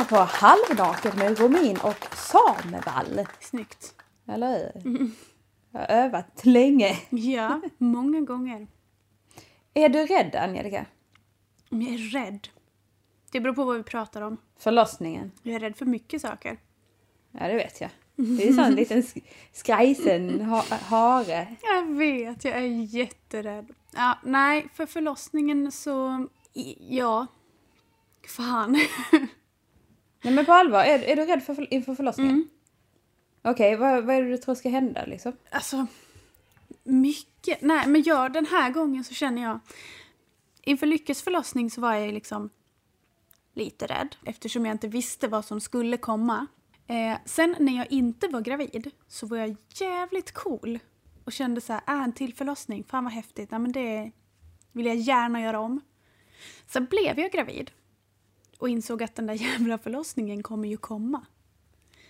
lyssnar på Halvnaket med Romin och Samevall. Snyggt. Eller hur? Jag har övat länge. Ja, många gånger. Är du rädd Angelica? Om jag är rädd? Det beror på vad vi pratar om. Förlossningen? Jag är rädd för mycket saker. Ja, det vet jag. Det är en sån liten sk- skrajsen ha hare. Jag vet, jag är jätterädd. Ja, nej, för förlossningen så... Ja. Fan. Nej men på allvar, är, är du rädd för, inför förlossningen? Mm. Okej, vad, vad är det du tror ska hända liksom? Alltså, mycket. Nej, men ja, den här gången så känner jag... Inför Lyckes förlossning så var jag liksom lite rädd eftersom jag inte visste vad som skulle komma. Eh, sen när jag inte var gravid så var jag jävligt cool och kände så här, äh, en till förlossning, fan vad häftigt, ja, men det vill jag gärna göra om. Sen blev jag gravid och insåg att den där jävla förlossningen kommer ju komma.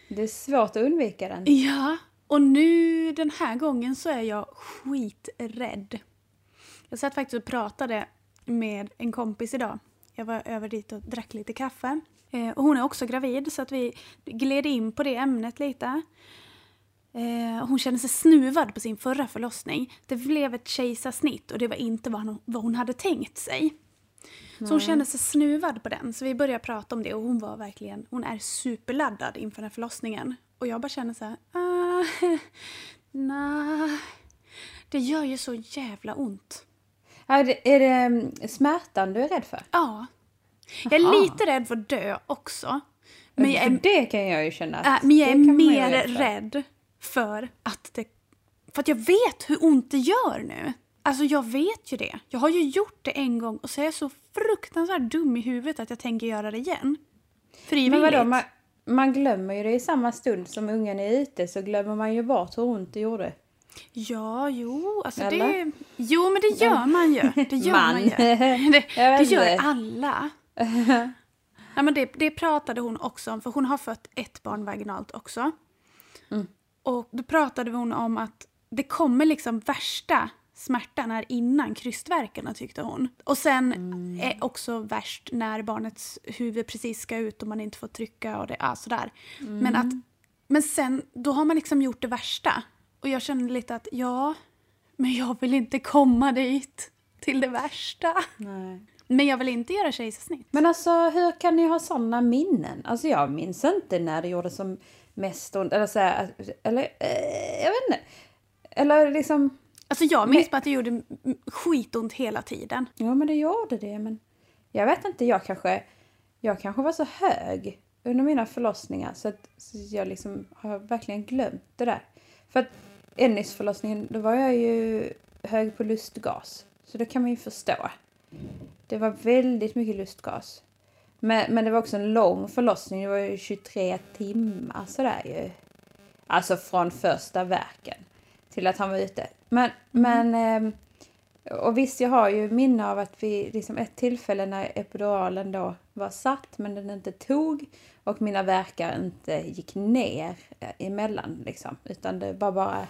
Det är svårt att undvika den. Ja, och nu den här gången så är jag skiträdd. Jag satt faktiskt och pratade med en kompis idag. Jag var över dit och drack lite kaffe. Eh, och hon är också gravid så att vi gled in på det ämnet lite. Eh, hon kände sig snuvad på sin förra förlossning. Det blev ett kejsarsnitt och det var inte vad hon, vad hon hade tänkt sig. Så hon kände sig snuvad på den. Så vi började prata om det och hon var verkligen, hon är superladdad inför den här förlossningen. Och jag bara känner så här, ah, nej. Det gör ju så jävla ont. Är det, är det mm, smärtan du är rädd för? Ja. Jag är Jaha. lite rädd för att dö också. Men jag För är, det kan jag ju känna. äh, men jag är mer vara för. rädd för att det... För att jag vet hur ont det gör nu. Alltså jag vet ju det. Jag har ju gjort det en gång och så är jag så fruktansvärt dum i huvudet att jag tänker göra det igen. Frivilligt. Men vadå, man, man glömmer ju det i samma stund som ungen är ute så glömmer man ju bort hur ont det gjorde. Ja, jo, alltså Eller? det... Jo, men det gör man ju. Det gör man, Man. ju. Det, det gör alla. Ja, men det, det pratade hon också om, för hon har fött ett barn vaginalt också. Mm. Och då pratade hon om att det kommer liksom värsta smärtan är innan krystvärkarna tyckte hon. Och sen Mm. är också värst när barnets huvud precis ska ut och man inte får trycka och det, ja, sådär. Men, Mm. att, men sen, då har man liksom gjort det värsta. Och jag kände lite att ja, men jag vill inte komma dit till det värsta. Nej. Men jag vill inte göra kejsarsnitt. Men alltså hur kan ni ha sådana minnen? Alltså jag minns inte när det gjorde som mest ont. Eller så här, eller eh, jag vet inte. Eller liksom, Alltså jag minns bara att det gjorde skitont hela tiden. ja men det gjorde det men jag vet inte, jag kanske, jag kanske var så hög under mina förlossningar så att så jag liksom har verkligen glömt det där. För att Ennis-förlossningen, då var jag ju hög på lustgas. Så det kan man ju förstå. Det var väldigt mycket lustgas. Men, men det var också en lång förlossning, det var ju 23 timmar sådär ju. Alltså från första verken till att han var ute. Men, men ehm, och visst, jag har ju minne av att vi liksom ett tillfälle när epiduralen då var satt men den inte tog och mina verkar inte gick ner eh, emellan liksom utan det var bara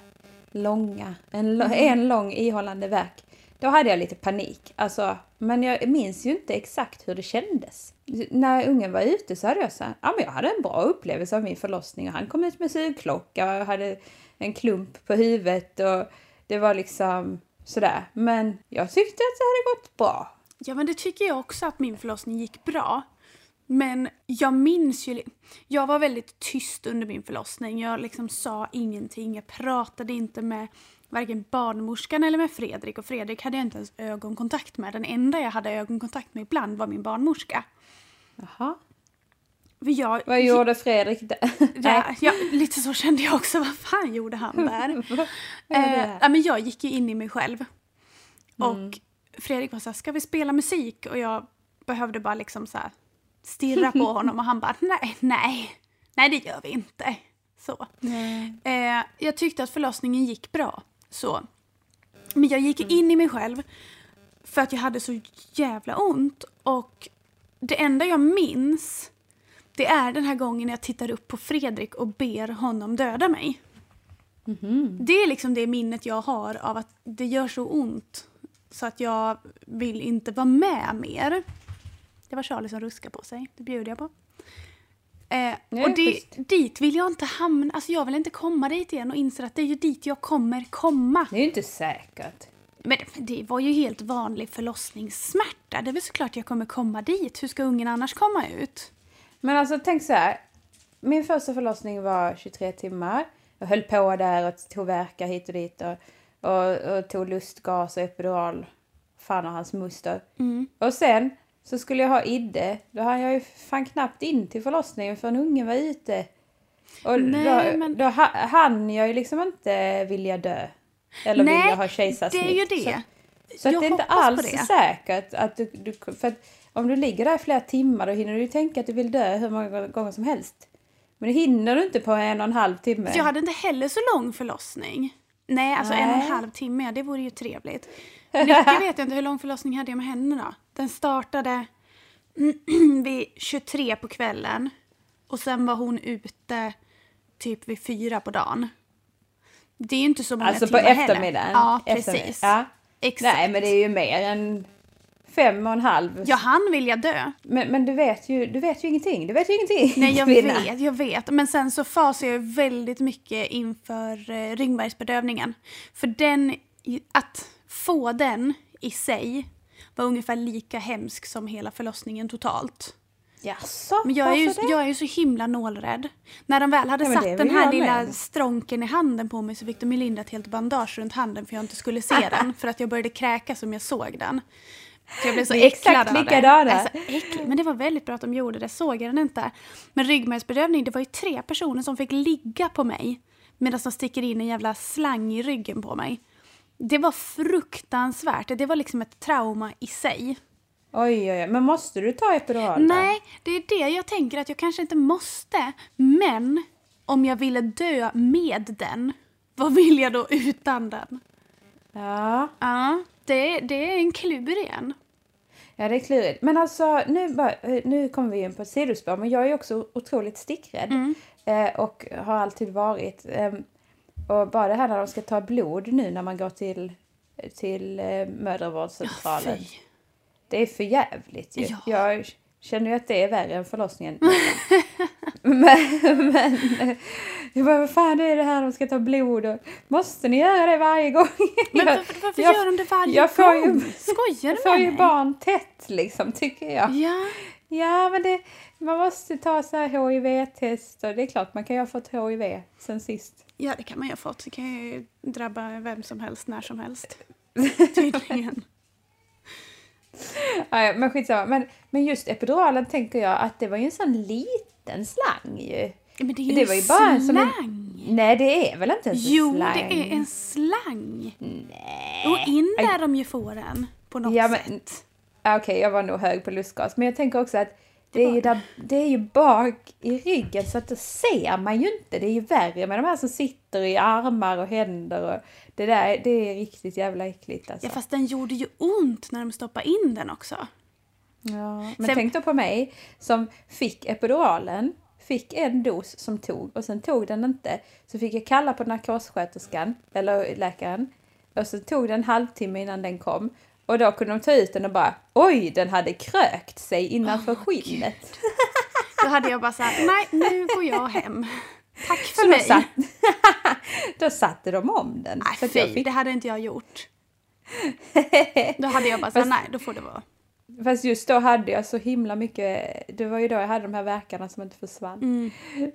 långa, en, lo- en lång ihållande verk. Då hade jag lite panik. Alltså, men jag minns ju inte exakt hur det kändes. När ungen var ute så hade jag så här, ja men jag hade en bra upplevelse av min förlossning och han kom ut med sugklocka och jag hade en klump på huvudet och det var liksom sådär. Men jag tyckte att det hade gått bra. Ja men det tycker jag också att min förlossning gick bra. Men jag minns ju... Jag var väldigt tyst under min förlossning. Jag liksom sa ingenting. Jag pratade inte med varken barnmorskan eller med Fredrik. Och Fredrik hade jag inte ens ögonkontakt med. Den enda jag hade ögonkontakt med ibland var min barnmorska. Jaha. Jag, Vad gjorde Fredrik där? Ja, ja, lite så kände jag också. Vad fan gjorde han där? Eh, ja, men jag gick ju in i mig själv. Och Mm. Fredrik var så här, ska vi spela musik? Och jag behövde bara liksom så här stirra på honom och han bara, nej, nej, nej det gör vi inte. Så. Eh, jag tyckte att förlossningen gick bra. Så. Men jag gick in i mig själv för att jag hade så jävla ont. Och det enda jag minns det är den här gången jag tittar upp på Fredrik och ber honom döda mig. Mhm. Det är liksom det minnet jag har av att det gör så ont så att jag vill inte vara med mer. Det var Charlie som ruskade på sig, det bjuder jag på. Eh, Nej, och det, dit vill jag inte hamna. Alltså jag vill inte komma dit igen och inser att det är ju dit jag kommer komma. Det är ju inte säkert. Men det var ju helt vanlig förlossningssmärta. Det är väl såklart jag kommer komma dit. Hur ska ungen annars komma ut? Men alltså tänk så här. Min första förlossning var 23 timmar. Jag höll på där och tog verkar hit och dit och, och, och tog lustgas och epidural. Fan och hans moster. Mm. Och sen så skulle jag ha Idde. Då hann jag ju fan knappt in till förlossningen förrän ungen var ute. Och Nej, då, men- då ha- hann jag ju liksom inte vilja dö. Eller Nej, vilja ha kejsarsnitt. det är ju det. Så, så att Jag det är inte alls säkert att du, du... För att om du ligger där i flera timmar då hinner du tänka att du vill dö hur många gånger som helst. Men det hinner du inte på en och en halv timme. Jag hade inte heller så lång förlossning. Nej, alltså en och en Nej. halv timme, det vore ju trevligt. Lycka vet jag inte, hur lång förlossning hade jag med henne då? Den startade vid 23 på kvällen och sen var hon ute typ vid fyra på dagen. Det är ju inte så många Alltså på timmar heller. eftermiddagen. Ja, precis. Ja. Exakt. Nej men det är ju mer än fem och en halv. Jag hann vilja dö. Men, men du vet ju, du vet ju ingenting. Du vet ju ingenting. Nej, jag vet, jag vet. Men sen så fasar jag väldigt mycket inför eh, ryggmärgsbedövningen. För den, att få den i sig var ungefär lika hemsk som hela förlossningen totalt. Jaså? Men jag är, ju, det? jag är ju så himla nålrädd. När de väl hade Ja, satt den här lilla med. stronken i handen på mig så fick de ju linda ett helt bandage runt handen för jag inte skulle se den. För att jag började kräka som jag såg den. Så jag blev så är exakt äcklad av det. likadana. Alltså. Men det var väldigt bra att de gjorde det, såg jag den inte. Men ryggmärgsbedövning, det var ju tre personer som fick ligga på mig medan de sticker in en jävla slang i ryggen på mig. Det var fruktansvärt. Det var liksom ett trauma i sig. Oj, oj, oj. Men måste du ta epidural? Nej, det är det jag tänker att jag kanske inte måste. Men om jag ville dö med den, vad vill jag då utan den? Ja. Ja, det, det är en klur igen. Ja, det är klurigt. Men alltså, nu, bara, eh, nu kommer vi in på ett sidospår, men jag är också otroligt stickrädd. Mm. Eh, och har alltid varit. Ehm, och bara det här när de ska ta blod nu när man går till, till eh, mödravårdscentralen. Fy. det är för jävligt ju. Ja. Jag känner ju att det är värre än förlossningen. men, men jag bara, vad fan är det här de ska ta blod och måste ni göra det varje gång? Men Jag- varför, varför jag- gör de det varje jag får ju- gång? Skojar Jag du får med ju mig? barn tätt liksom, tycker jag. Ja, Ja, men det, man måste ta så här HIV-test och det är klart man kan ju ha fått HIV sen sist. ja, det kan man ju ha fått. Det kan ju drabba vem som helst, när som helst. Tydligen. Ja, men skitsamma. Men, men just epiduralen tänker jag att det var ju en sån liten slang ju. Men det är ju Det en var ju bara en en- slang. Nej, det är väl inte en Jo, slang? det är en slang. Nej. Och in där de ju får den på något Ja, men- sätt. Okej, jag var nog hög på lustgas. Men jag tänker också att det är, ju där, det är ju bak i ryggen så att det ser man ju inte. Det är ju värre med de här som sitter i armar och händer. Och det där det är riktigt jävla äckligt alltså. Ja, fast den gjorde ju ont när de stoppade in den också. Ja, men Sen- tänk då på mig som fick epiduralen, fick en dos som tog och sen tog den inte. Så fick jag kalla på narkossköterskan, eller läkaren. Och så tog det en halvtimme innan den kom. Och då kunde de ta ut den och bara oj, den hade krökt sig innanför skinnet. Då hade jag bara sagt nej, nu går jag hem. Tack för Så då, mig. satt, då satte de om den. Nej, fy, fick, det hade inte jag gjort. Då hade jag bara sagt nej, då får det vara. fast just då hade jag så himla mycket, det var ju då jag hade de här verkarna som inte försvann. Mm.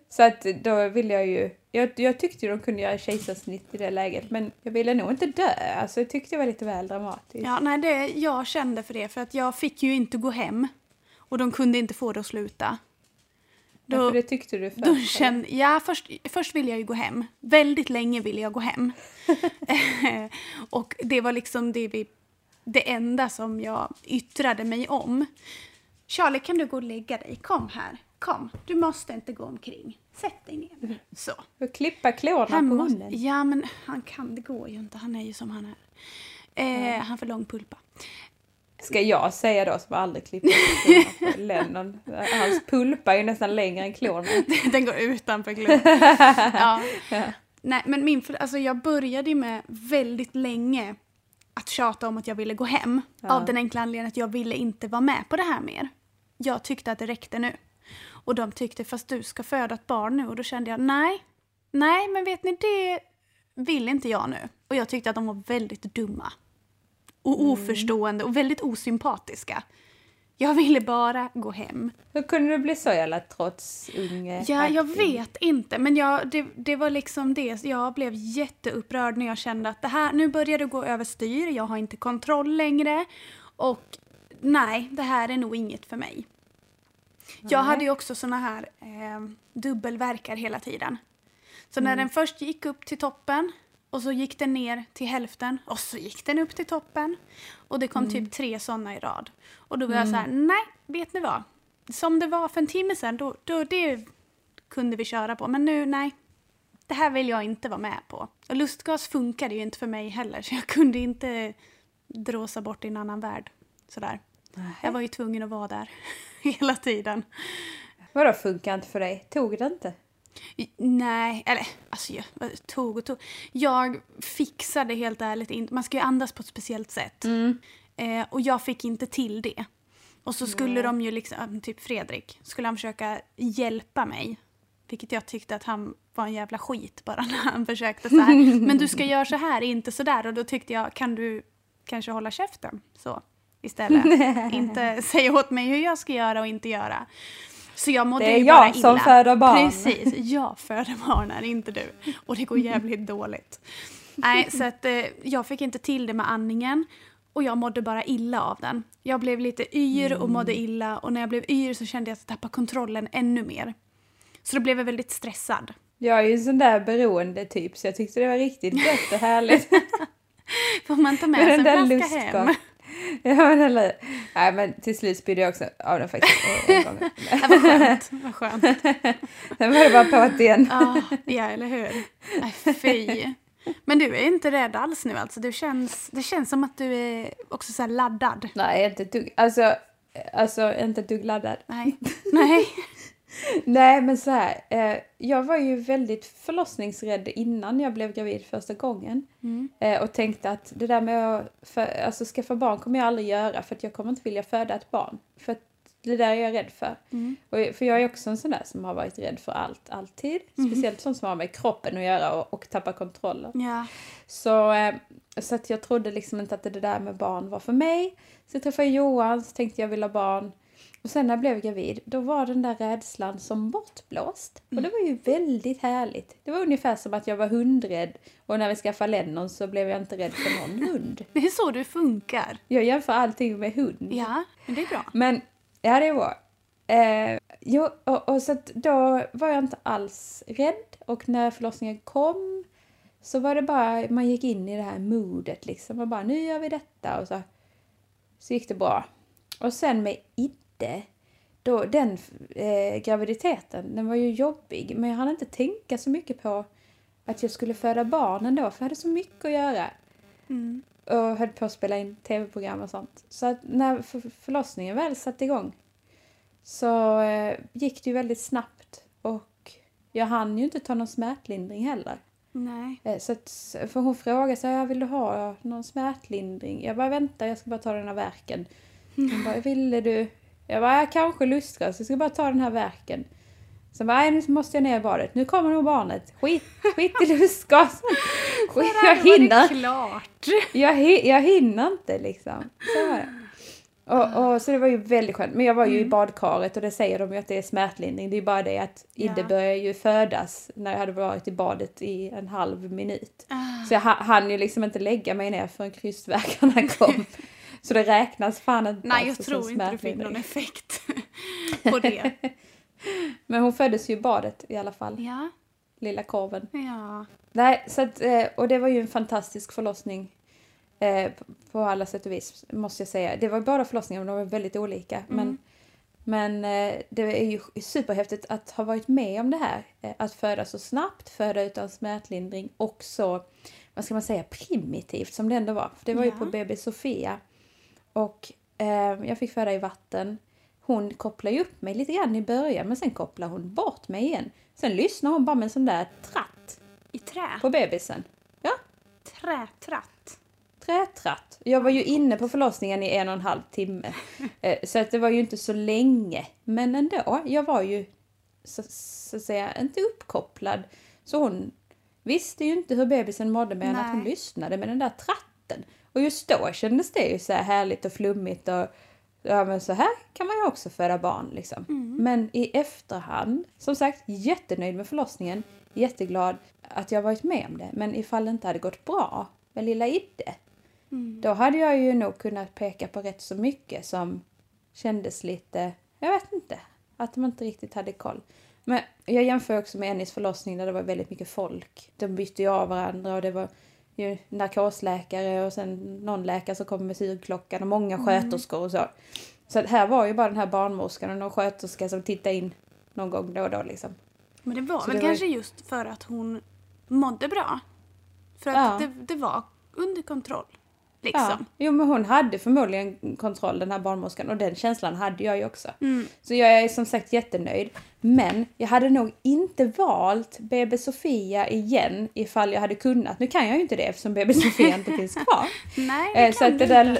Så att då ville jag ju, jag, jag tyckte de kunde göra kejsarsnitt i det läget men jag ville nog inte dö. Alltså jag tyckte det var lite väl dramatiskt. Ja, nej, det, jag kände för det, för att jag fick ju inte gå hem. Och de kunde inte få det att sluta. Ja, Då, för det tyckte du först. då kände, ja, först, först ville jag ju gå hem. Väldigt länge ville jag gå hem. och det var liksom det, vi, det enda som jag yttrade mig om. Charlie, kan du gå och lägga dig? Kom här. Kom. Du måste inte gå omkring. Sätt dig ner nu. Så. Och klippa klorna Han på måste, ja, men han kan. Det går ju inte. Han är ju som han är. Eh, Han har för lång pulpa. Ska jag säga då som aldrig klipper klorna på Lennon. Hans pulpa är ju nästan längre än klorna. Den går utanför klubben. ja. Nej, men min, alltså jag började ju med väldigt länge att tjata om att jag ville gå hem. Ja. Av den enkla anledningen att jag ville inte vara med på det här mer. Jag tyckte att det räckte nu. Och de tyckte fast du ska föda ett barn nu och då kände jag nej, nej men vet ni det vill inte jag nu. Och jag tyckte att de var väldigt dumma. Och Mm. oförstående och väldigt osympatiska. Jag ville bara gå hem. Hur kunde du bli så jävla trots unge? Ja, jag vet inte. Men jag, det, det var liksom det. Jag blev jätteupprörd när jag kände att det här, nu börjar det gå överstyr. Jag har inte kontroll längre. Och nej, det här är nog inget för mig. Jag Nej. hade ju också såna här eh, dubbelverkar hela tiden. Så när den först gick upp till toppen och så gick den ner till hälften och så gick den upp till toppen. Och det kom typ tre såna i rad. Och då var jag så här, nej, vet ni vad? Som det var för en timme sedan, då, då det kunde vi köra på. Men nu, nej. Det här vill jag inte vara med på. Och lustgas funkade ju inte för mig heller, så jag kunde inte dråsa bort i en annan värld. Sådär. Jag var ju tvungen att vara där hela tiden. Vadå funkar inte för dig? Tog det inte? Nej, eller alltså jag tog och tog. Jag fixade helt ärligt inte, man ska ju andas på ett speciellt sätt. Eh, och jag fick inte till det. Och så skulle Nej. de ju liksom, typ Fredrik, skulle han försöka hjälpa mig. Vilket jag tyckte att han var en jävla skit bara när han försökte så här. Men du ska göra så här, inte så där. Och då tyckte jag, kan du kanske hålla käften så istället? inte säga åt mig hur jag ska göra och inte göra. Så jag mådde Det är ju jag bara illa. som föder barn. Precis, jag föder barnen, inte du. Och det går jävligt dåligt. Nej, så att eh, jag fick inte till det med andningen. Och jag mådde bara illa av den. Jag blev lite yr och mådde Mm. illa. Och när jag blev yr så kände jag att jag tappade kontrollen ännu mer. Så då blev jag väldigt stressad. Jag är ju en sån där beroende typ så jag tyckte det var riktigt gött och härligt. Får man ta med sig en flaska hem? Lustgas. ja men eller hur? Nej men till slut spydde jag också av den faktiskt en gång. Ja, vad skönt. Vad skönt. Sen var det bara på att igen. Ja, eller hur? Nej, fy. Men du är inte rädd alls nu alltså? Du känns, det känns som att du är också så laddad. Nej inte ett dugg. Alltså, alltså inte ett dugg laddad. Nej. Nej. Nej men så här. Eh, jag var ju väldigt förlossningsrädd innan jag blev gravid första gången. Mm. Eh, och tänkte att det där med att för, alltså, skaffa barn kommer jag aldrig göra för att jag kommer inte vilja föda ett barn. För att det där är jag rädd för. Mm. Och, för jag är också en sån där som har varit rädd för allt, alltid. Speciellt sånt som har med kroppen att göra och, och tappa kontrollen. Ja. Så, eh, så att jag trodde liksom inte att det där med barn var för mig. Så jag träffade Johan, så tänkte jag vill ha barn. Och sen när jag blev gravid, då var den där rädslan som bortblåst. Och det var ju väldigt härligt. Det var ungefär som att jag var hundrädd och när vi skaffade Lennon så blev jag inte rädd för någon hund. Det är så du funkar. Jag jämför allting med hund. Ja, men det är bra. Men, ja det var. Eh, jo, och, och så att då var jag inte alls rädd och när förlossningen kom så var det bara, man gick in i det här modet liksom och bara nu gör vi detta och så, så gick det bra. Och sen med Idde, då, den eh, graviditeten, den var ju jobbig men jag hann inte tänka så mycket på att jag skulle föda barn ändå för jag hade så mycket att göra Mm. och höll på att spela in tv-program och sånt. Så att när för- förlossningen väl satte igång så eh, gick det ju väldigt snabbt och jag hann ju inte ta någon smärtlindring heller. Nej. Eh, så att, för hon frågade så här, vill du ha någon smärtlindring? Jag bara vänta, jag ska bara ta den här verken. Hon bara, ville du? Jag bara, ja, kanske lustgas, jag ska bara ta den här verken. Så bara, nu måste jag ner i badet. Nu kommer nog barnet. Skit, skit i lustgasen. Skit, jag hinner klart. jag, jag hinner inte liksom. Så var det. Och, och, så det var ju väldigt skönt. Men jag var ju i badkaret och det säger de ju att det är smärtlindring. Det är ju bara det att Idde Ja. började ju födas när jag hade varit i badet i en halv minut. Ah. Så jag ha- hann ju liksom inte lägga mig ner förrän krystvärkarna kom. Så det räknas fan inte Nej, jag tror inte du fick någon effekt på det. Men hon föddes ju i badet i alla fall, Ja, lilla korven. ja. Nej, så att, eh, och det var ju en fantastisk förlossning eh, på- alla sätt och vis, måste jag säga. Det var båda förlossningarna, de var väldigt olika. Men, men eh, det är ju superhäftigt att ha varit med om det här. Att föda så snabbt, föda utan smärtlindring och så, vad ska man säga, primitivt som det ändå var. För det var ju Ja. på BB Sofia. Och eh, jag fick föda i vatten. Hon kopplar ju upp mig lite grann i början men sen kopplar hon bort mig igen. Sen lyssnar hon bara med en sån där tratt I trä. på bebisen. Ja, Trätratt. trätratt. Jag var ju inne på förlossningen i en och en halv timme. Eh, Så att det var ju inte så länge. Men ändå, jag var ju så, så att säga inte uppkopplad. Så hon visste ju inte hur bebisen mådde mer än att hon Nej. lyssnade med den där tratten. Och just då kändes det ju så här härligt och flummigt och ja men så här kan man ju också föda barn liksom. Men i efterhand, som sagt jättenöjd med förlossningen, jätteglad att jag varit med om det. Men ifall det inte hade gått bra med lilla Idde, då hade jag ju nog kunnat peka på rätt så mycket som kändes lite, jag vet inte, att de inte riktigt hade koll. Men jag jämför också med Ennis förlossning där det var väldigt mycket folk. De bytte ju av varandra och det var ju narkosläkare och sen någon läkare som kom med syrklockan och många sköterskor och så. Så här var ju bara den här barnmorskan och någon sköterska som tittade in någon gång då och då liksom. Men det var Så väl det var- kanske just för att hon mådde bra. För att Ja. det, det var under kontroll. Ja. Liksom. Jo men hon hade förmodligen kontroll den här barnmorskan och den känslan hade jag ju också. Mm. Så jag är som sagt jättenöjd. Men jag hade nog inte valt BB Sofia igen ifall jag hade kunnat. Nu kan jag ju inte det eftersom BB Sofia inte finns kvar. Nej, Eh, Så att det där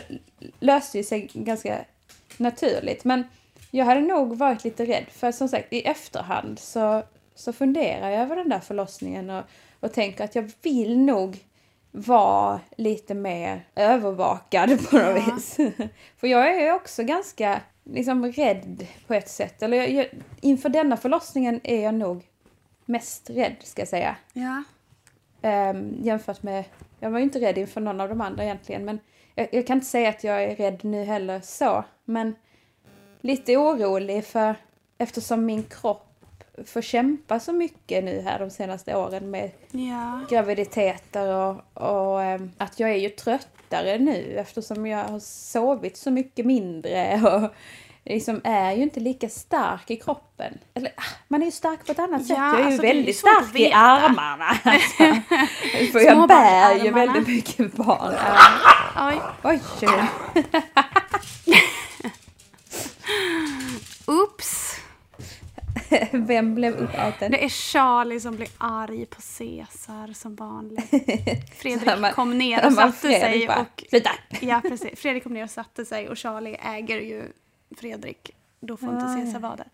löste ju sig ganska naturligt. Men jag hade nog varit lite rädd. För som sagt i efterhand så, så funderar jag över den där förlossningen och, och tänker att jag vill nog vara lite mer övervakad på något Ja. vis. För jag är ju också ganska liksom rädd på ett sätt. Eller jag, jag, inför denna förlossningen är jag nog mest rädd ska jag säga. Ja. Um, jämfört med, jag var ju inte rädd inför någon av de andra egentligen men jag, jag kan inte säga att jag är rädd nu heller så. Men lite orolig för eftersom min kropp får kämpa så mycket nu här de senaste åren med Ja. graviditeter och, och ehm, att jag är ju tröttare nu eftersom jag har sovit så mycket mindre och liksom är ju inte lika stark i kroppen. Eller, ah, man är ju stark på ett annat sätt. Ja, Jag är alltså, är ju väldigt att stark i armarna. Alltså. För jag bär ju väldigt mycket barn. Oj. Oj, Oops. vem blev uppäten? Det är Charlie som blir arg på Caesar som vanligt. Fredrik man- kom ner och satte Fredrik sig bara, och... Sluta! Ja, precis. Fredrik kom ner och satte sig och Charlie äger ju Fredrik. Då får inte Ah, Caesar ja. vara där.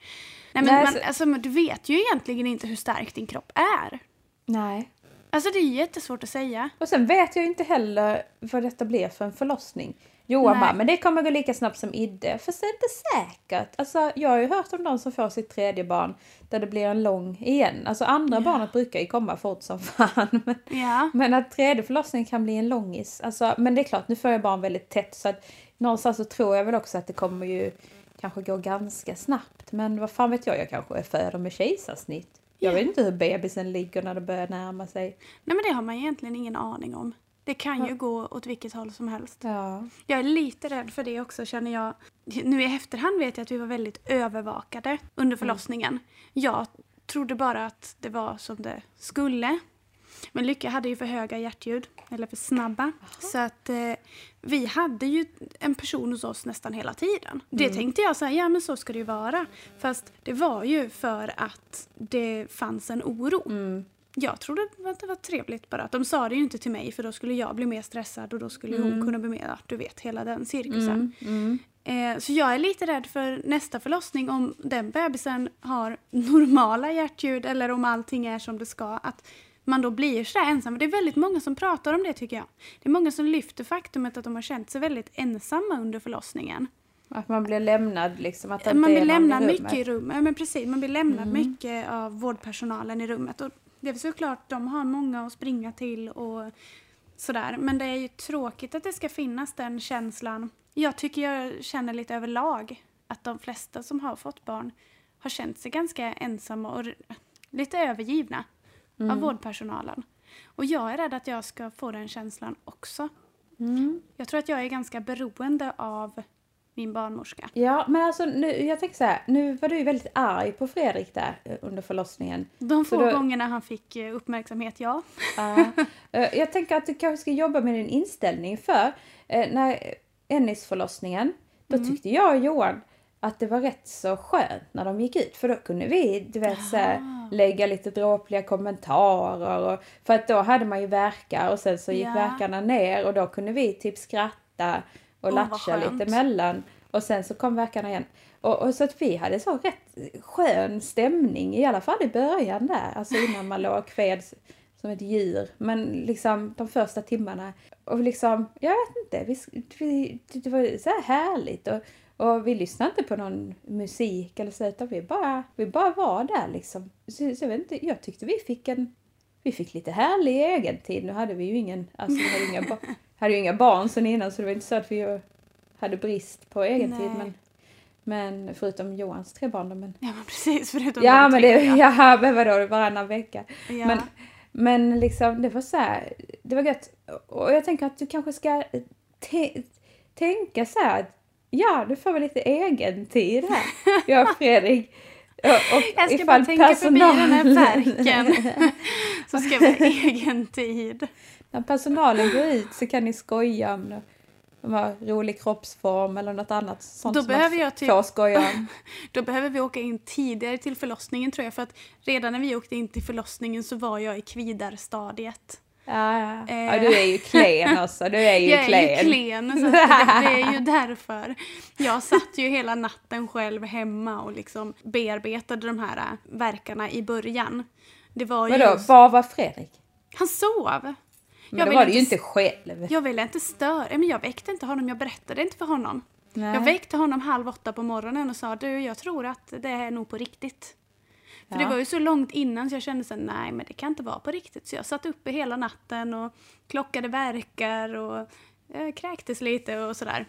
Nej, men Nej, man, så- alltså, du vet ju egentligen inte hur stark din kropp är. Nej. Alltså det är jättesvårt att säga. Och sen vet jag inte heller vad detta blir för en förlossning. Johan Nej. bara, men det kommer gå lika snabbt som Idde. Fast det är inte säkert. Alltså, jag har ju hört om de som får sitt tredje barn där det blir en lång igen. Alltså andra Ja. barnet brukar ju komma fort som fan. Men, Ja. men att tredje förlossningen kan bli en långis. Alltså, men det är klart, nu får jag barn väldigt tätt så att någonstans så tror jag väl också att det kommer ju kanske gå ganska snabbt. Men vad fan vet jag, jag kanske föder med kejsarsnitt. Jag Ja. vet inte hur bebisen ligger när det börjar närma sig. Nej men det har man egentligen ingen aning om. Det kan ju gå åt vilket håll som helst. Ja. Jag är lite rädd för det också känner jag. Nu i efterhand vet jag att vi var väldigt övervakade under förlossningen. Jag trodde bara att det var som det skulle. Men Lycka hade ju för höga hjärtljud, eller för snabba. Så att eh, vi hade ju en person hos oss nästan hela tiden. Det tänkte jag så här, ja men så ska det ju vara. Fast det var ju för att det fanns en oro. Mm. Jag trodde att det var trevligt bara. De sa det ju inte till mig för då skulle jag bli mer stressad och då skulle hon kunna bli mer, du vet, hela den cirkusen. Mm. Mm. Eh, så jag är lite rädd för nästa förlossning om den bebisen har normala hjärtljud eller om allting är som det ska. Att man då blir så ensam. Det är väldigt många som pratar om det tycker jag. Det är många som lyfter faktumet att de har känt sig väldigt ensamma under förlossningen. Att man blir lämnad liksom. Att det Man blir lämnad i mycket i rummet. Men precis, man blir lämnad Mm. mycket av vårdpersonalen i rummet. Och det är såklart, de har många att springa till och sådär. Men det är ju tråkigt att det ska finnas den känslan. Jag tycker jag känner lite överlag att de flesta som har fått barn har känt sig ganska ensamma och lite övergivna Mm. av vårdpersonalen. Och jag är rädd att jag ska få den känslan också. Mm. Jag tror att jag är ganska beroende av min barnmorska. Ja, men alltså nu, jag tänker så här. Nu var du ju väldigt arg på Fredrik där eh, under förlossningen. De få då- gångerna han fick eh, uppmärksamhet, ja. Eh, jag tänker att du kanske ska jobba med din inställning för eh, när Ennis-förlossningen, då Mm. tyckte jag och Johan att det var rätt så skönt när de gick ut för då kunde vi du vet, så här, lägga lite dråpliga kommentarer och, för att då hade man ju verkar och sen så gick Ja. verkarna ner och då kunde vi typ skratta och latcha lite emellan Och sen så kom verkarna igen. Och, och så att vi hade så rätt skön stämning, i alla fall i början där, alltså innan man låg kved som ett djur. Men liksom de första timmarna, och liksom, jag vet inte, vi, vi, det var så här härligt. Och, och vi lyssnade inte på någon musik eller så, utan vi bara, vi bara var där liksom. Så, så jag, vet inte, jag tyckte vi fick en, vi fick lite härlig egen tid. Nu hade vi ju ingen, alltså vi hade inga, hade ju inga barn sen innan så det var inte så att vi hade brist på egen tid. Men, men förutom Johans tre barn. Men... Ja men precis, förutom ja, de men tre. Det, ja men vadå, varannan vecka. Ja. Men, men liksom det var så här, det var gött. Och jag tänker att du kanske ska tänka så här ja, du får väl lite egen tid här, jag och Fredrik. Och, och jag ska bara tänka personal... förbi den här verken. så ska vi ha egen tid. När personalen går ut så kan ni skoja om de rolig kroppsform eller något annat sånt då som behöver jag typ, får skoja om. Då behöver vi åka in tidigare till förlossningen tror jag för att redan när vi åkte in till förlossningen så var jag i kvidarstadiet. Ja, ja. Eh. ja, du är ju klen också. Du är ju jag klen. Är ju klen, så det, det, är ju därför. Jag satt ju hela natten själv hemma och liksom bearbetade de här äh, verkarna i början. Det var Vadå, just... var var Fredrik? Han sov. Men jag då var det ju inte själv. Jag ville inte störa, men jag väckte inte honom, jag berättade inte för honom. Nej. Jag väckte honom halv åtta på morgonen och sa du, jag tror att det är nog på riktigt. För ja. det var ju så långt innan så jag kände så nej men det kan inte vara på riktigt. Så jag satt uppe hela natten och klockade verkar och eh, kräktes lite och sådär.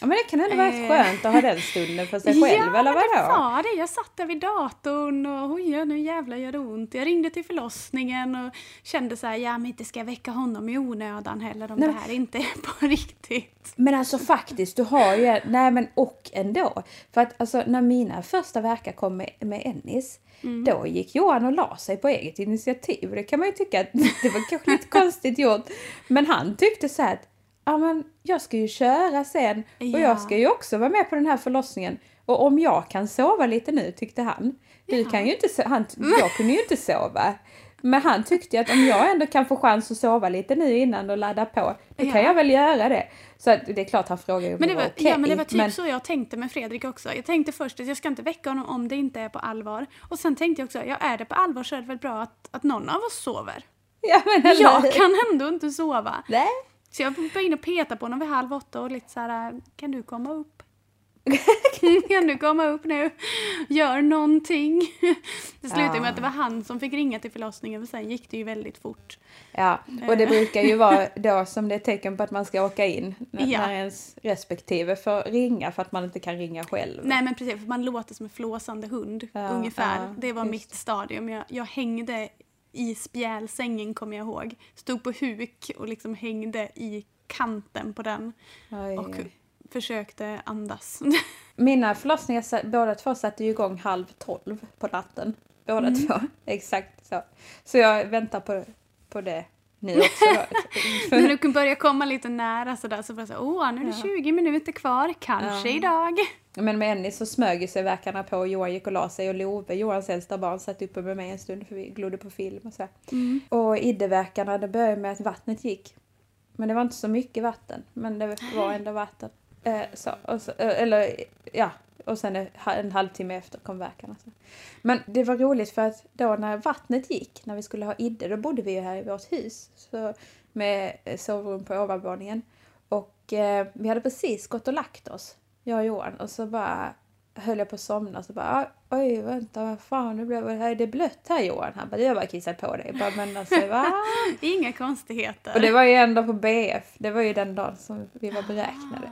Ja men det kan ändå vara eh. skönt att ha den stunden för sig själv ja, eller vadå? Ja det var det. Jag satt där vid datorn och oj, nu jävlar gör det ont. Jag ringde till förlossningen och kände så här, ja men inte ska jag väcka honom i onödan heller om nej. det här inte är på riktigt. Men alltså faktiskt, du har ju, nej men och ändå. För att alltså när mina första verkar kom med, med Ennis, Mm. Då gick Johan och la sig på eget initiativ. Det kan man ju tycka att det var kanske lite konstigt gjort. Men han tyckte så här att ja, men jag ska ju köra sen och ja. jag ska ju också vara med på den här förlossningen. Och om jag kan sova lite nu tyckte han. Du ja. kan ju inte, han, jag kunde ju inte sova. Men han tyckte att om jag ändå kan få chans att sova lite nu innan och ladda på, då ja. kan jag väl göra det. Så det är klart han frågar om men det var, okay, Ja men det var typ men... så jag tänkte med Fredrik också. Jag tänkte först att jag ska inte väcka honom om det inte är på allvar. Och sen tänkte jag också, ja är det på allvar så är det väl bra att, att någon av oss sover. Ja, men jag kan ändå inte sova. Nej. Så jag var inne och petade på honom vid halv åtta och lite så här, kan du komma upp? kan du komma upp nu? Gör någonting. Det slutade ja. med att det var han som fick ringa till förlossningen, men sen gick det ju väldigt fort. Ja, och det eh. brukar ju vara då som det är tecken på att man ska åka in. När, ja. när ens respektive får ringa för att man inte kan ringa själv. Nej men precis, för man låter som en flåsande hund ja, ungefär. Det var mitt stadium. Jag, jag hängde i spjälsängen kommer jag ihåg. Stod på huk och liksom hängde i kanten på den. Oj, och försökte andas. Mina förlossningar, båda två satte ju igång halv tolv på natten. Båda mm. två, exakt så. Så jag väntar på, på det nu också. När du börjar komma lite nära sådär så bara så åh nu är det ja. 20 minuter kvar, kanske ja. idag. Men med Ennis så smög sig verkarna på och Johan gick och la sig och Love, Johans äldsta barn, satt uppe med mig en stund för vi glodde på film och så. Mm. Och iddeverkarna, det började med att vattnet gick. Men det var inte så mycket vatten, men det var ändå vatten. Eh, så, så, eh, eller ja, och sen en halvtimme efter kom verkarna. Men det var roligt för att då när vattnet gick, när vi skulle ha idde, då bodde vi ju här i vårt hus så, med sovrum på ovanvåningen. Och eh, vi hade precis gått och lagt oss, jag och Johan, och så bara höll jag på att somna och så bara oj vänta vad fan nu blev det, det blött här Johan? Han bara har bara kissat på dig. Bara, men alltså, va? Inga konstigheter. Och det var ju ändå på BF, det var ju den dagen som vi var beräknade.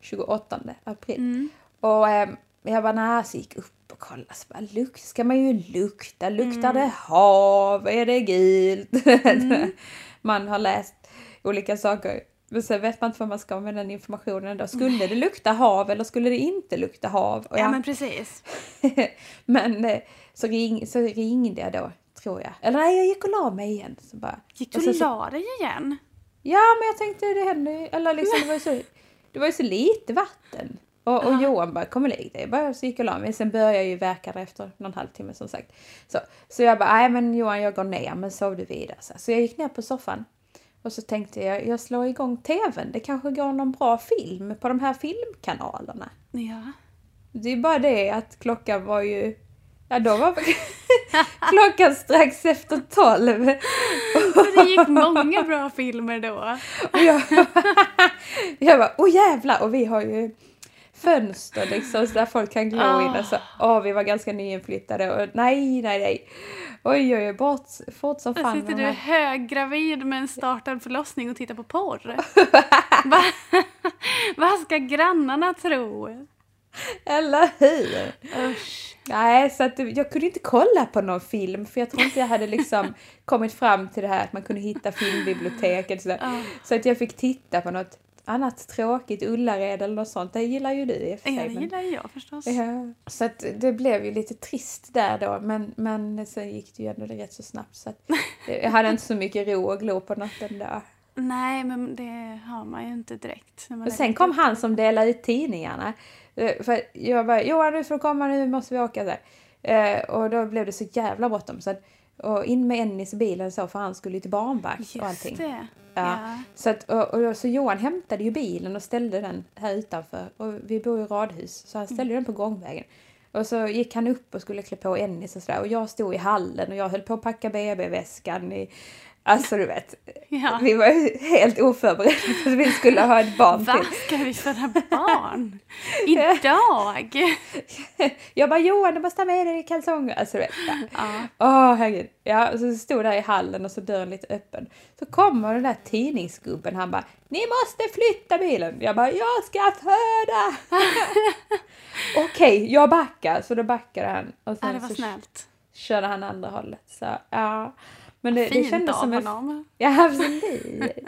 28 ah. april. Mm. Och eh, jag bara nej, så gick upp och kollade. Så bara, lukt, ska man ju lukta. Luktar mm. det hav? Är det gult? Mm. man har läst olika saker. Men sen vet man inte vad man ska med den informationen då. Skulle det lukta hav eller skulle det inte lukta hav? Och ja, men precis. men eh, så, ring, så ringde jag då, tror jag. Eller nej, jag gick och la mig igen. Så bara, gick du och, la dig igen? Ja, men jag tänkte det händer ju, eller liksom det var ju så, det var ju så lite vatten. Och, och Johan bara, kom och lägg dig. Bara så gick och la mig. Sen började jag ju verka efter någon halvtimme som sagt. Så, så jag bara, nej men Johan jag går ner, men sov du vidare. Så, så jag gick ner på soffan. Och så tänkte jag, jag slår igång tvn. Det kanske går någon bra film på de här filmkanalerna. Ja. Det är bara det att klockan var ju... Ja, då var klockan strax efter tolv. Det gick många bra filmer då. Jag, jag bara, åh jävlar! Och vi har ju fönster liksom så där folk kan glo Ah. in. Alltså, åh, vi var ganska nyinflyttade och nej, nej, nej. Oj, oj, oj, bort, fort som Där fan. sitter du höggravid med en startad förlossning och tittar på porr. Va? Vad ska grannarna tro? Eller hur? Usch. Nej, så att jag kunde inte kolla på någon film för jag tror inte jag hade liksom kommit fram till det här att man kunde hitta filmbiblioteket. Så, Ja. så att jag fick titta på något annat tråkigt, Ullared eller något sånt. Det gillar ju du i och för Ja, sig. det men- gillar jag förstås. Ja, så att det blev ju lite trist där då, men, men sen gick det ju ändå rätt så snabbt så att det- jag hade inte så mycket ro att glo på natten där. Nej, men det har man ju inte direkt. Och sen kom han som delade ut tidningarna. Eh, För jag bara, Johan du får komma nu måste vi åka. Här. Eh, och då blev det så jävla bråttom. Så att, och in med Ennis i bilen så för han skulle ju till barnvakt och allting. Just det. Ja. Så, att, och, och så Johan hämtade ju bilen och ställde den här utanför. Och vi bor i radhus så han ställde den på gångvägen. Och så gick han upp och skulle klä på Ennis och sådär. Och jag stod i hallen och jag höll på att packa BB-väskan i... Alltså du vet, ja. vi var helt oförberedda för att vi skulle ha ett barn Va? till. Ska vi föda barn? Idag? Jag bara Johan du måste ha med dig kalsonger. Alltså du vet. Ja. Ja. Åh herregud. Ja, och så stod där i hallen och så dörren lite öppen. Så kommer den där tidningsgubben han bara Ni måste flytta bilen. Jag bara Jag ska föda! Okej, jag backar. Så då backade han. Och ja, sen det var så snällt. körde han andra hållet. Så ja. Men det, det Fint kändes av som en... honom. Ja, absolut.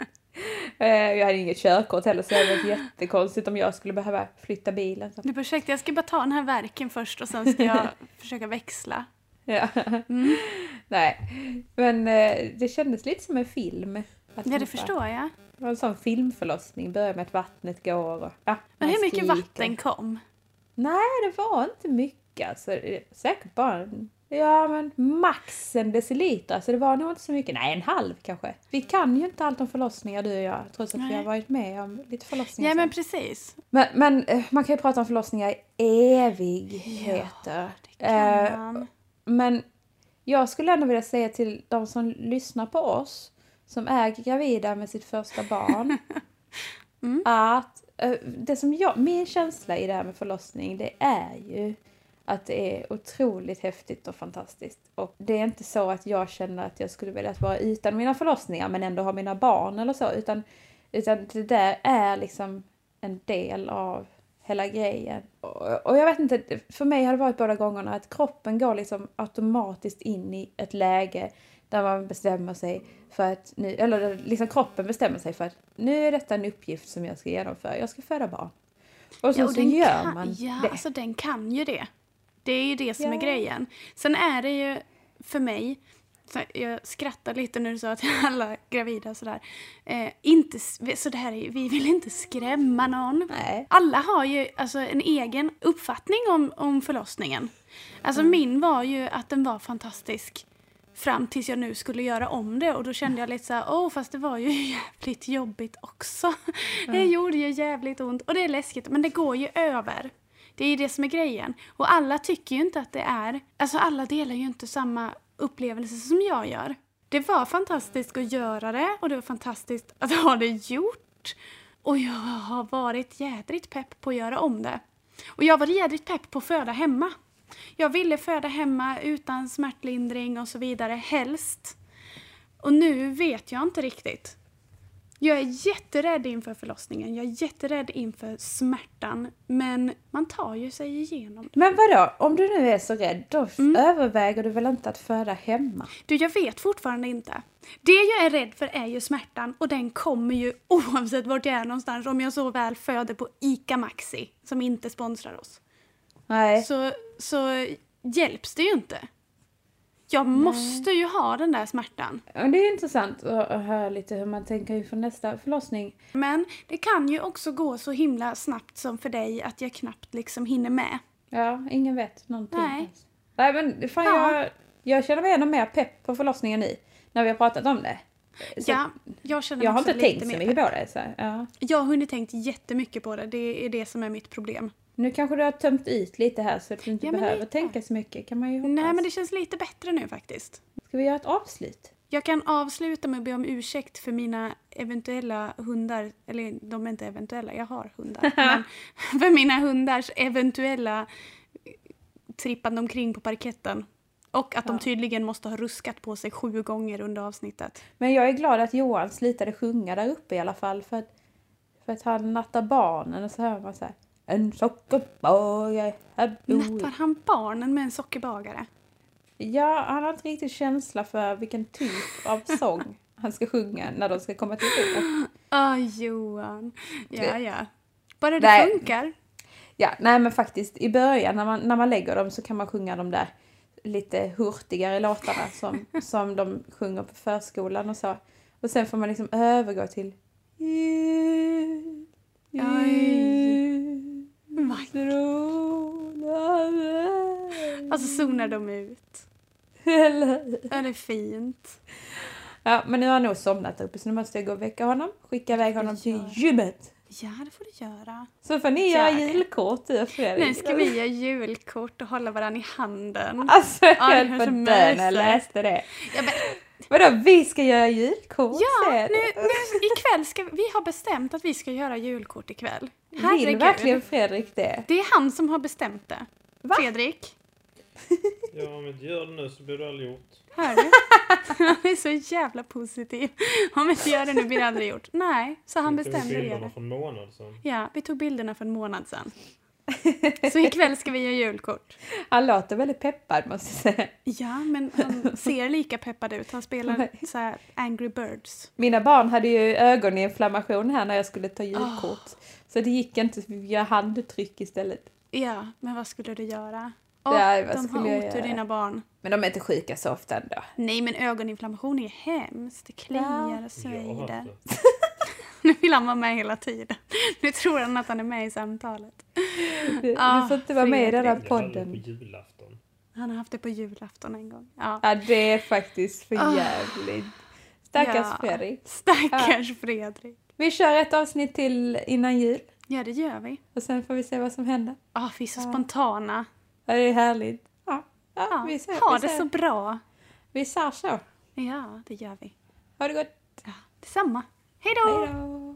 Eh, jag hade inget körkort heller så det hade varit jättekonstigt om jag skulle behöva flytta bilen. Så. Du bara, ursäkta, jag ska bara ta den här verken först och sen ska jag försöka växla. Ja. Mm. Nej, men eh, det kändes lite som en film. Ja, det förstår jag. Det var en sån filmförlossning. Börjar med att vattnet går och... Ja, Men hur mycket vatten kom? Nej, det var inte mycket. Alltså, det säkert bara en, ja, men max en deciliter. Alltså, det var nog inte så mycket. Nej, en halv kanske. Vi kan ju inte allt om förlossningar du och jag. Trots att vi Nej. har varit med om lite förlossningar. Ja, men precis. men, men eh, man kan ju prata om förlossningar i evigheter. Det kan Eh, man. Men jag skulle ändå vilja säga till de som lyssnar på oss som är gravida med sitt första barn Mm. att eh, det som jag, min känsla i det här med förlossning det är ju att det är otroligt häftigt och fantastiskt. Och det är inte så att jag känner att jag skulle vilja vara utan mina förlossningar men ändå ha mina barn eller så utan, utan det där är liksom en del av hela grejen. Och, och jag vet inte, för mig har det varit båda gångerna att kroppen går liksom automatiskt in i ett läge där man bestämmer sig för att nu, eller liksom kroppen bestämmer sig för att nu är detta en uppgift som jag ska genomföra. Jag ska föda barn. Och så, Ja, och så gör kan, man ja, det. alltså den kan ju det. Det är ju det som är Ja. grejen. Sen är det ju för mig, så jag skrattar lite när du sa att alla gravida och sådär, eh, inte, så det här är, vi vill inte skrämma någon. Nej. Alla har ju alltså en egen uppfattning om, om förlossningen. Alltså Mm. min var ju att den var fantastisk fram tills jag nu skulle göra om det och då kände jag lite så här, åh fast det var ju jävligt jobbigt också. Det gjorde ju jävligt ont och det är läskigt men det går ju över. Det är ju det som är grejen. Och alla tycker ju inte att det är, alltså alla delar ju inte samma upplevelse som jag gör. Det var fantastiskt att göra det och det var fantastiskt att ha det gjort. Och jag har varit jädrigt pepp på att göra om det. Och jag var jädrigt pepp på att föda hemma. Jag ville föda hemma utan smärtlindring och så vidare, helst. Och nu vet jag inte riktigt. Jag är jätterädd inför förlossningen, jag är jätterädd inför smärtan. Men man tar ju sig igenom det. Men vadå, om du nu är så rädd, då Mm. överväger du väl inte att föda hemma? Du, jag vet fortfarande inte. Det jag är rädd för är ju smärtan och den kommer ju oavsett vart jag är någonstans om jag så väl föder på ICA Maxi som inte sponsrar oss. Nej. Så, så hjälps det ju inte. Jag måste ju ha den där smärtan. Ja, Det är intressant att höra lite hur man tänker inför nästa förlossning. Men det kan ju också gå så himla snabbt som för dig att jag knappt liksom hinner med. Ja, ingen vet någonting. Nej. ens. Nej men fan Ja. jag, jag känner mig ännu mer pepp på förlossningen nu. När vi har pratat om det. Så Ja, jag känner jag har inte tänkt så mycket pepp. på det. Så, ja. Jag har hunnit tänkt jättemycket på det. Det är det som är mitt problem. Nu kanske du har tömt ut lite här så att du inte Ja, behöver lite. tänka så mycket. Kan man ju hoppas. Nej, men det känns lite bättre nu faktiskt. Ska vi göra ett avslut? Jag kan avsluta med att be om ursäkt för mina eventuella hundar, eller de är inte eventuella, jag har hundar. men för mina hundars eventuella trippande omkring på parketten. Och att de Ja. tydligen måste ha ruskat på sig sju gånger under avsnittet. Men jag är glad att Johan slutade sjunga där uppe i alla fall. För att, för att han nattar barnen och så hör man så här. En sockerbagare, här bor jag." Nattar han barnen med en sockerbagare? Ja, han har inte riktigt känsla för vilken typ av sång han ska sjunga när de ska komma till ro. Åh, Johan. Ja, ja. Bara det Nej. funkar. Ja, nej men faktiskt i början när man, när man lägger dem så kan man sjunga de där lite hurtigare låtarna som, som de sjunger på förskolan och så. Och sen får man liksom övergå till Jul, jul, Strålar Alltså zonar de ut. Eller- Ja, det är fint. Ja, men nu har han nog somnat uppe så nu måste jag gå och väcka honom. Skicka iväg honom till gymmet. Ja, det får du göra. Så får ni göra Gör det. julkort du och Fredrik. Nu ska vi göra julkort och hålla varandra i handen. Alltså jag Ja, höll det på är att när jag mysigt. läste det. Ja, men, Vadå, vi ska göra julkort ja sen? nu, nu, ikväll ska vi, vi har bestämt att vi ska göra julkort ikväll. Vill Herregud. verkligen Fredrik det? Det är han som har bestämt det. Va? Fredrik, Ja, om vi inte gör det nu så blir det aldrig gjort. hör du? Han är så jävla positiv. Om vi inte gör det nu blir det aldrig gjort. Nej, så han Vi tog bestämde det. bilderna för en månad sedan. Ja, vi tog bilderna för en månad sedan. Så ikväll ska vi göra julkort. Han låter väldigt peppad måste jag säga. Ja, men han ser lika peppad ut. Han spelar så här Angry Birds. Mina barn hade ju ögoninflammation här när jag skulle ta julkort. Så det gick inte, vi gör handtryck istället. Ja, men vad skulle du göra? Ja, Åh, vad de skulle har otur göra? dina barn. Men de är inte sjuka så ofta ändå. Nej, men ögoninflammation är hemskt. Det kliar och svider. Nu vill han vara med hela tiden. Nu tror han att han är med i samtalet. Du, Ah, du får inte vara med i den här det på podden. julafton. Han har haft det på julafton en gång. Ja. Ja, det är faktiskt för Ah. jävligt. Stackars Ja. Fredrik. Stackars Fredrik. Vi kör ett avsnitt till innan jul. Ja, det gör vi. Och sen får vi se vad som händer. Ah, vi är så Ja. spontana. Ja, det är härligt. Ja, ja, Ja, vi ser. ha vi det ser. så bra. Vi sa så. Ja, det gör vi. Ha det gott. Ja, detsamma. Hej då.